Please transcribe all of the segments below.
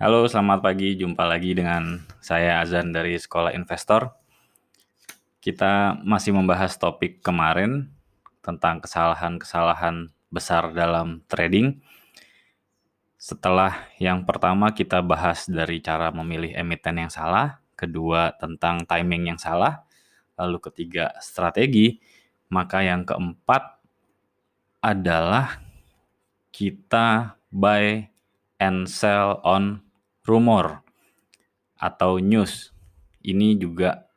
Halo, selamat pagi. Jumpa lagi dengan saya Azan dari Sekolah Investor. Kita masih membahas topik kemarin tentang kesalahan-kesalahan besar dalam trading. Setelah yang pertama kita bahas dari cara memilih emiten yang salah, kedua tentang timing yang salah, lalu ketiga strategi, maka yang keempat adalah kita buy and sell on rumor atau news. Ini juga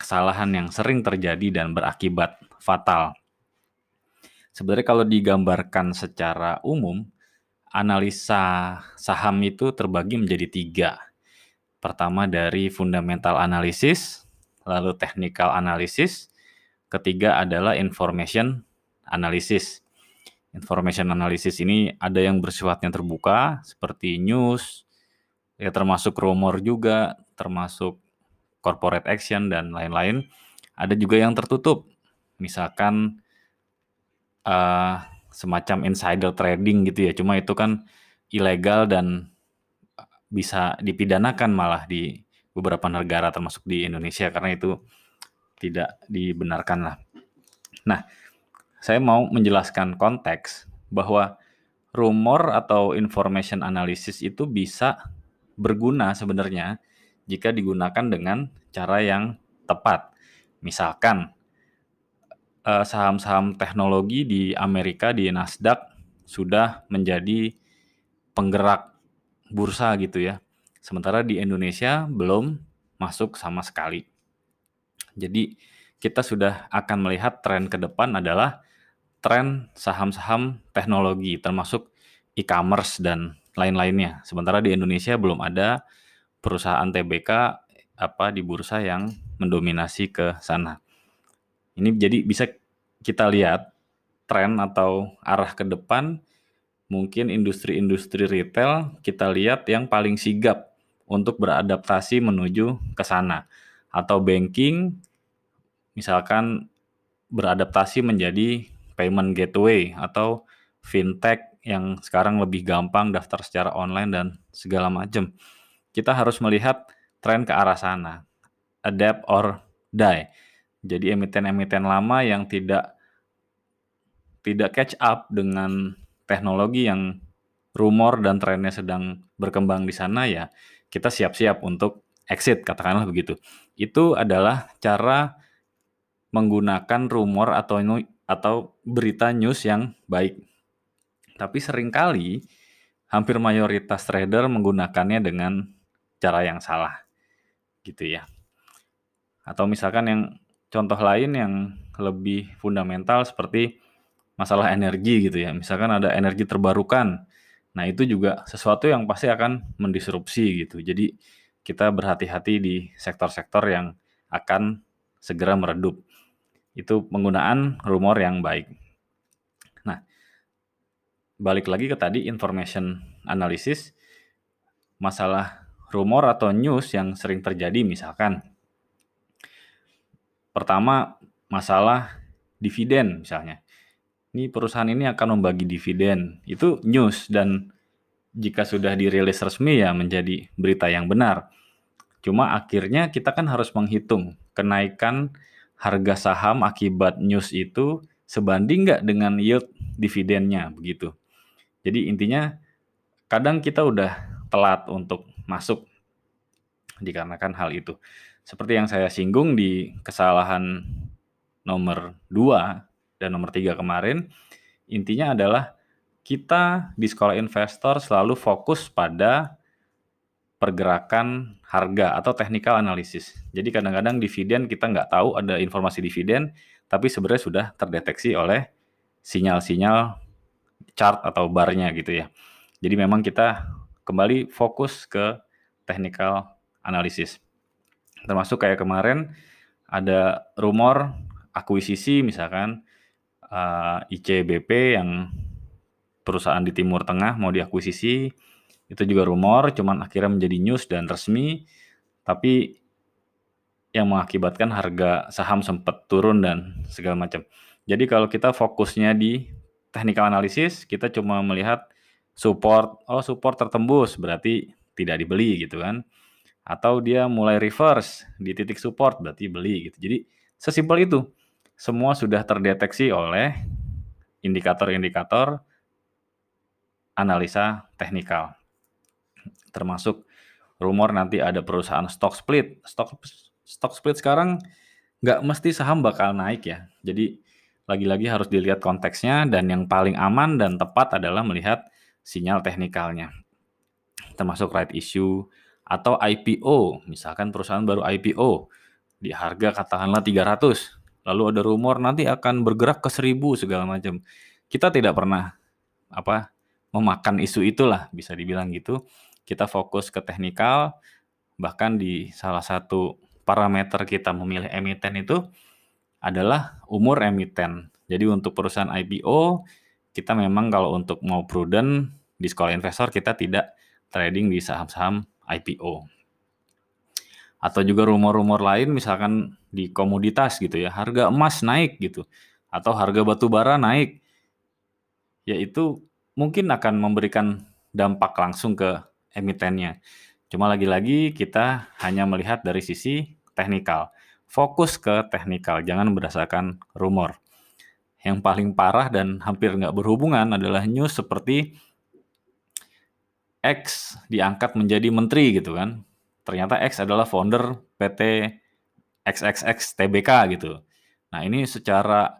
kesalahan yang sering terjadi dan berakibat fatal. Sebenarnya kalau digambarkan secara umum, analisa saham itu terbagi menjadi tiga. Pertama dari fundamental analysis, lalu technical analysis, ketiga adalah information analysis. Information analysis ini ada yang bersifatnya terbuka seperti news, ya termasuk rumor juga, termasuk corporate action dan lain-lain. Ada juga yang tertutup, misalkan uh, semacam insider trading gitu ya. Cuma itu kan ilegal dan bisa dipidanakan malah di beberapa negara termasuk di Indonesia karena itu tidak dibenarkan lah. Nah, saya mau menjelaskan konteks bahwa rumor atau information analysis itu bisa berguna sebenarnya jika digunakan dengan cara yang tepat. Misalkan eh, saham-saham teknologi di Amerika di Nasdaq sudah menjadi penggerak bursa gitu ya. Sementara di Indonesia belum masuk sama sekali. Jadi kita sudah akan melihat tren ke depan adalah tren saham-saham teknologi termasuk e-commerce dan lain-lainnya. Sementara di Indonesia belum ada perusahaan TBK apa di bursa yang mendominasi ke sana. Ini jadi bisa kita lihat tren atau arah ke depan mungkin industri-industri retail kita lihat yang paling sigap untuk beradaptasi menuju ke sana atau banking misalkan beradaptasi menjadi payment gateway atau fintech yang sekarang lebih gampang daftar secara online dan segala macam. Kita harus melihat tren ke arah sana. Adapt or die. Jadi emiten-emiten lama yang tidak tidak catch up dengan teknologi yang rumor dan trennya sedang berkembang di sana ya, kita siap-siap untuk exit katakanlah begitu. Itu adalah cara menggunakan rumor atau atau berita news yang baik. Tapi sering kali hampir mayoritas trader menggunakannya dengan cara yang salah. Gitu ya. Atau misalkan yang contoh lain yang lebih fundamental seperti masalah energi gitu ya. Misalkan ada energi terbarukan. Nah, itu juga sesuatu yang pasti akan mendisrupsi gitu. Jadi kita berhati-hati di sektor-sektor yang akan segera meredup. Itu penggunaan rumor yang baik balik lagi ke tadi information analysis, masalah rumor atau news yang sering terjadi misalkan. Pertama, masalah dividen misalnya. Ini perusahaan ini akan membagi dividen. Itu news dan jika sudah dirilis resmi ya menjadi berita yang benar. Cuma akhirnya kita kan harus menghitung kenaikan harga saham akibat news itu sebanding nggak dengan yield dividennya begitu. Jadi intinya kadang kita udah telat untuk masuk dikarenakan hal itu. Seperti yang saya singgung di kesalahan nomor 2 dan nomor 3 kemarin, intinya adalah kita di sekolah investor selalu fokus pada pergerakan harga atau technical analysis. Jadi kadang-kadang dividen kita nggak tahu ada informasi dividen, tapi sebenarnya sudah terdeteksi oleh sinyal-sinyal chart atau barnya gitu ya. Jadi memang kita kembali fokus ke technical analysis. Termasuk kayak kemarin ada rumor akuisisi misalkan uh, eh, ICBP yang perusahaan di Timur Tengah mau diakuisisi itu juga rumor cuman akhirnya menjadi news dan resmi tapi yang mengakibatkan harga saham sempat turun dan segala macam. Jadi kalau kita fokusnya di technical analysis kita cuma melihat support, oh support tertembus berarti tidak dibeli gitu kan. Atau dia mulai reverse di titik support berarti beli gitu. Jadi sesimpel itu. Semua sudah terdeteksi oleh indikator-indikator analisa teknikal. Termasuk rumor nanti ada perusahaan stock split. Stock stock split sekarang nggak mesti saham bakal naik ya. Jadi lagi-lagi harus dilihat konteksnya dan yang paling aman dan tepat adalah melihat sinyal teknikalnya. Termasuk right issue atau IPO. Misalkan perusahaan baru IPO di harga katakanlah 300 lalu ada rumor nanti akan bergerak ke seribu segala macam. Kita tidak pernah apa memakan isu itulah bisa dibilang gitu. Kita fokus ke teknikal bahkan di salah satu parameter kita memilih emiten itu adalah umur emiten. Jadi untuk perusahaan IPO kita memang kalau untuk mau prudent di sekolah investor kita tidak trading di saham-saham IPO atau juga rumor-rumor lain misalkan di komoditas gitu ya harga emas naik gitu atau harga batu bara naik yaitu mungkin akan memberikan dampak langsung ke emitennya. Cuma lagi-lagi kita hanya melihat dari sisi teknikal fokus ke teknikal jangan berdasarkan rumor yang paling parah dan hampir nggak berhubungan adalah news seperti X diangkat menjadi menteri gitu kan ternyata X adalah founder PT XXX TBK gitu. Nah ini secara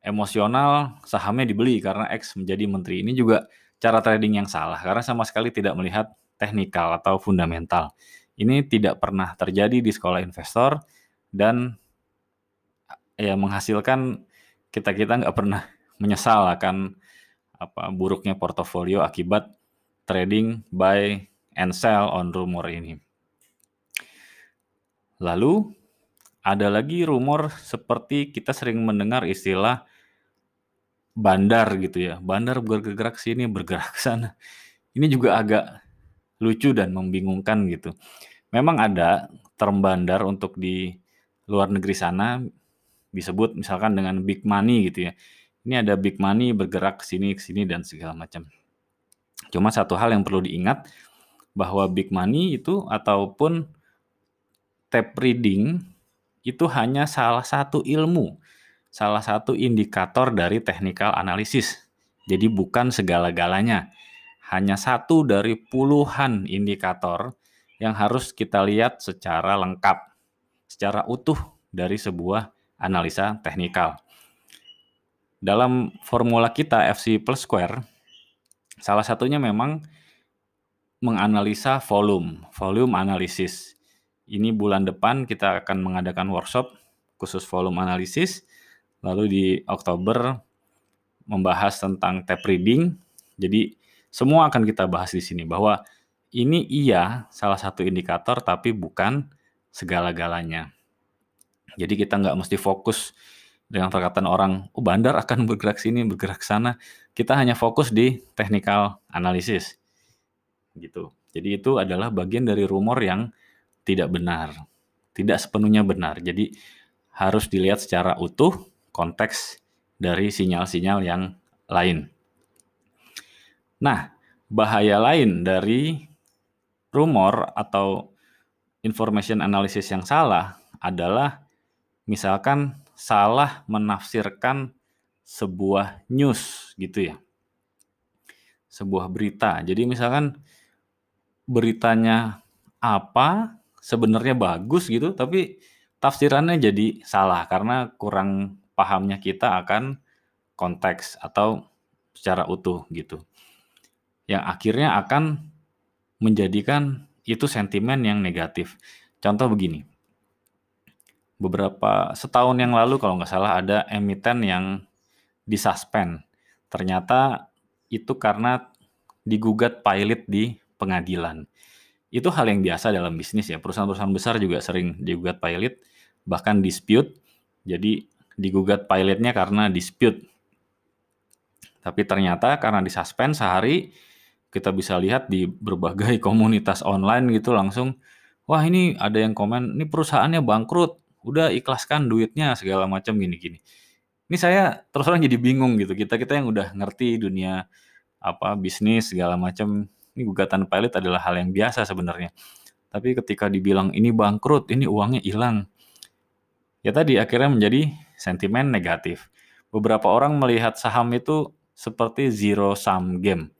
emosional sahamnya dibeli karena X menjadi menteri. Ini juga cara trading yang salah karena sama sekali tidak melihat teknikal atau fundamental. Ini tidak pernah terjadi di sekolah investor dan ya menghasilkan kita kita nggak pernah menyesal akan apa buruknya portofolio akibat trading buy and sell on rumor ini. Lalu ada lagi rumor seperti kita sering mendengar istilah bandar gitu ya. Bandar bergerak sini, bergerak sana. Ini juga agak lucu dan membingungkan gitu. Memang ada term bandar untuk di luar negeri sana disebut misalkan dengan big money gitu ya. Ini ada big money bergerak ke sini ke sini dan segala macam. Cuma satu hal yang perlu diingat bahwa big money itu ataupun tap reading itu hanya salah satu ilmu, salah satu indikator dari technical analysis. Jadi bukan segala-galanya. Hanya satu dari puluhan indikator yang harus kita lihat secara lengkap, secara utuh dari sebuah analisa teknikal. Dalam formula kita FC plus square, salah satunya memang menganalisa volume, volume analisis ini bulan depan kita akan mengadakan workshop khusus volume analisis. Lalu di Oktober membahas tentang tap reading. Jadi semua akan kita bahas di sini bahwa ini iya salah satu indikator tapi bukan segala-galanya. Jadi kita nggak mesti fokus dengan perkataan orang, oh bandar akan bergerak sini, bergerak sana. Kita hanya fokus di technical analysis. Gitu. Jadi itu adalah bagian dari rumor yang tidak benar. Tidak sepenuhnya benar. Jadi harus dilihat secara utuh konteks dari sinyal-sinyal yang lain. Nah, bahaya lain dari rumor atau information analysis yang salah adalah misalkan salah menafsirkan sebuah news gitu ya. Sebuah berita. Jadi misalkan beritanya apa, sebenarnya bagus gitu, tapi tafsirannya jadi salah karena kurang pahamnya kita akan konteks atau secara utuh gitu. Yang akhirnya akan menjadikan itu sentimen yang negatif. Contoh begini. Beberapa setahun yang lalu kalau nggak salah ada emiten yang disuspend. Ternyata itu karena digugat pilot di pengadilan. Itu hal yang biasa dalam bisnis ya. Perusahaan-perusahaan besar juga sering digugat pilot, bahkan dispute. Jadi digugat pilotnya karena dispute. Tapi ternyata karena disuspend sehari, kita bisa lihat di berbagai komunitas online gitu langsung, wah ini ada yang komen, ini perusahaannya bangkrut, udah ikhlaskan duitnya segala macam gini-gini. Ini saya terus terang jadi bingung gitu. Kita kita yang udah ngerti dunia apa bisnis segala macam Ini gugatan pilot adalah hal yang biasa sebenarnya. Tapi ketika dibilang ini bangkrut, ini uangnya hilang. Ya tadi akhirnya menjadi sentimen negatif. Beberapa orang melihat saham itu seperti zero sum game.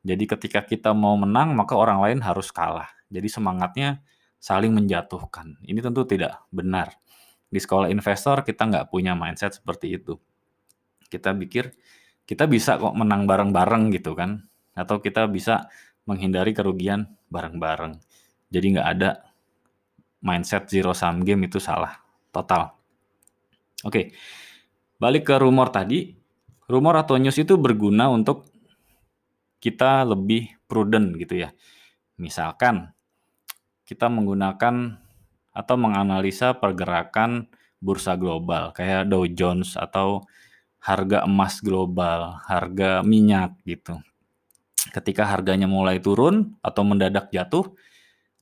Jadi ketika kita mau menang, maka orang lain harus kalah. Jadi semangatnya saling menjatuhkan. Ini tentu tidak benar. Di sekolah investor kita nggak punya mindset seperti itu. Kita pikir kita bisa kok menang bareng-bareng gitu kan. Atau kita bisa menghindari kerugian bareng-bareng. Jadi nggak ada mindset zero sum game itu salah. Total. Oke, balik ke rumor tadi. Rumor atau news itu berguna untuk kita lebih prudent gitu ya. Misalkan kita menggunakan atau menganalisa pergerakan bursa global kayak Dow Jones atau harga emas global, harga minyak gitu. Ketika harganya mulai turun atau mendadak jatuh,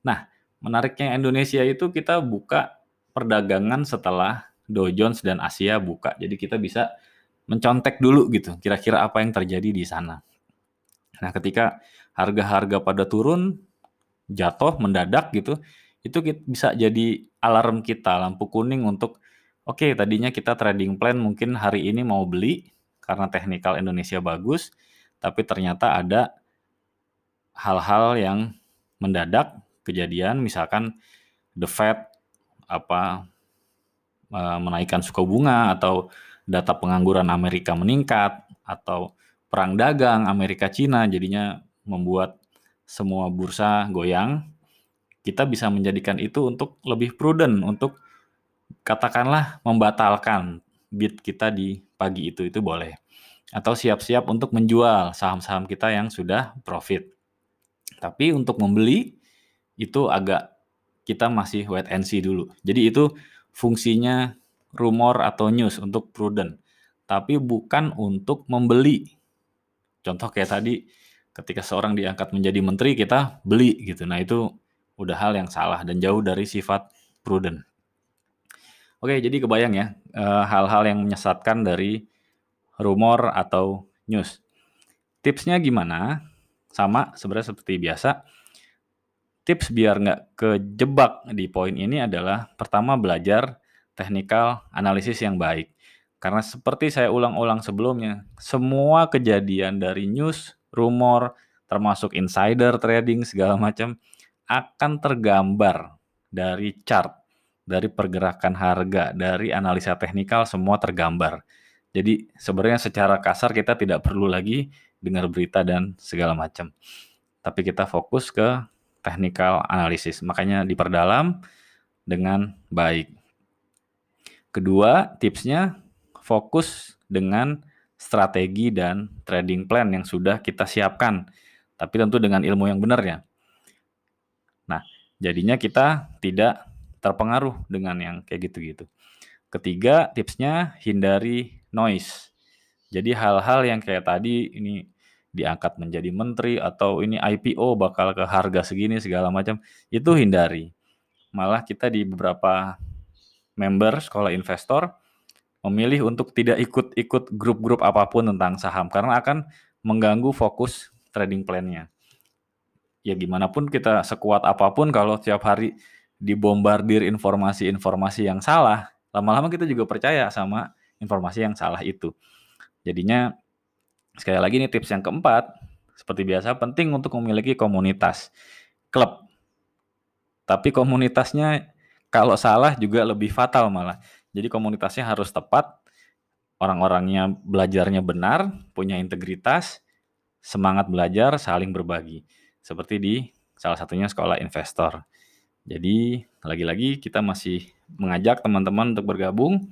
nah menariknya Indonesia itu kita buka perdagangan setelah Dow Jones dan Asia buka. Jadi kita bisa mencontek dulu gitu, kira-kira apa yang terjadi di sana. Nah, ketika harga-harga pada turun, jatuh mendadak gitu, itu bisa jadi alarm kita, lampu kuning untuk oke, okay, tadinya kita trading plan mungkin hari ini mau beli karena teknikal Indonesia bagus, tapi ternyata ada hal-hal yang mendadak kejadian misalkan the Fed apa menaikkan suku bunga atau data pengangguran Amerika meningkat atau perang dagang Amerika Cina jadinya membuat semua bursa goyang, kita bisa menjadikan itu untuk lebih prudent untuk katakanlah membatalkan bid kita di pagi itu itu boleh. Atau siap-siap untuk menjual saham-saham kita yang sudah profit. Tapi untuk membeli itu agak kita masih wait and see dulu. Jadi itu fungsinya rumor atau news untuk prudent, tapi bukan untuk membeli Contoh kayak tadi ketika seorang diangkat menjadi menteri kita beli gitu. Nah, itu udah hal yang salah dan jauh dari sifat prudent. Oke, jadi kebayang ya eh, hal-hal yang menyesatkan dari rumor atau news. Tipsnya gimana? Sama sebenarnya seperti biasa. Tips biar nggak kejebak di poin ini adalah pertama belajar teknikal analisis yang baik. Karena seperti saya ulang-ulang sebelumnya, semua kejadian dari news, rumor, termasuk insider trading segala macam akan tergambar dari chart, dari pergerakan harga, dari analisa teknikal semua tergambar. Jadi sebenarnya secara kasar kita tidak perlu lagi dengar berita dan segala macam. Tapi kita fokus ke technical analisis. Makanya diperdalam dengan baik. Kedua, tipsnya fokus dengan strategi dan trading plan yang sudah kita siapkan. Tapi tentu dengan ilmu yang benar ya. Nah, jadinya kita tidak terpengaruh dengan yang kayak gitu-gitu. Ketiga, tipsnya hindari noise. Jadi hal-hal yang kayak tadi ini diangkat menjadi menteri atau ini IPO bakal ke harga segini segala macam, itu hindari. Malah kita di beberapa member sekolah investor memilih untuk tidak ikut-ikut grup-grup apa pun tentang saham karena akan mengganggu fokus trading plan-nya. Ya gimana pun kita sekuat apa pun kalau tiap hari dibombardir informasi-informasi yang salah, lama-lama kita juga percaya sama informasi yang salah itu. Jadinya sekali lagi nih tips yang keempat, seperti biasa penting untuk memiliki komunitas klub. Tapi komunitasnya kalau salah juga lebih fatal malah. Jadi komunitasnya harus tepat, orang-orangnya belajarnya benar, punya integritas, semangat belajar, saling berbagi. Seperti di salah satunya sekolah investor. Jadi lagi-lagi kita masih mengajak teman-teman untuk bergabung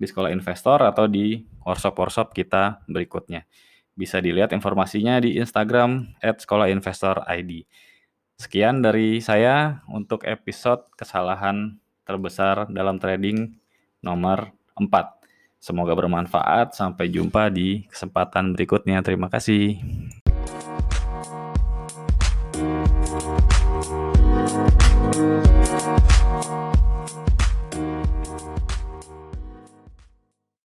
di sekolah investor atau di workshop-workshop kita berikutnya. Bisa dilihat informasinya di Instagram @sekolahinvestor_id. Sekian dari saya untuk episode kesalahan terbesar dalam trading nomor 4. Semoga bermanfaat. Sampai jumpa di kesempatan berikutnya. Terima kasih.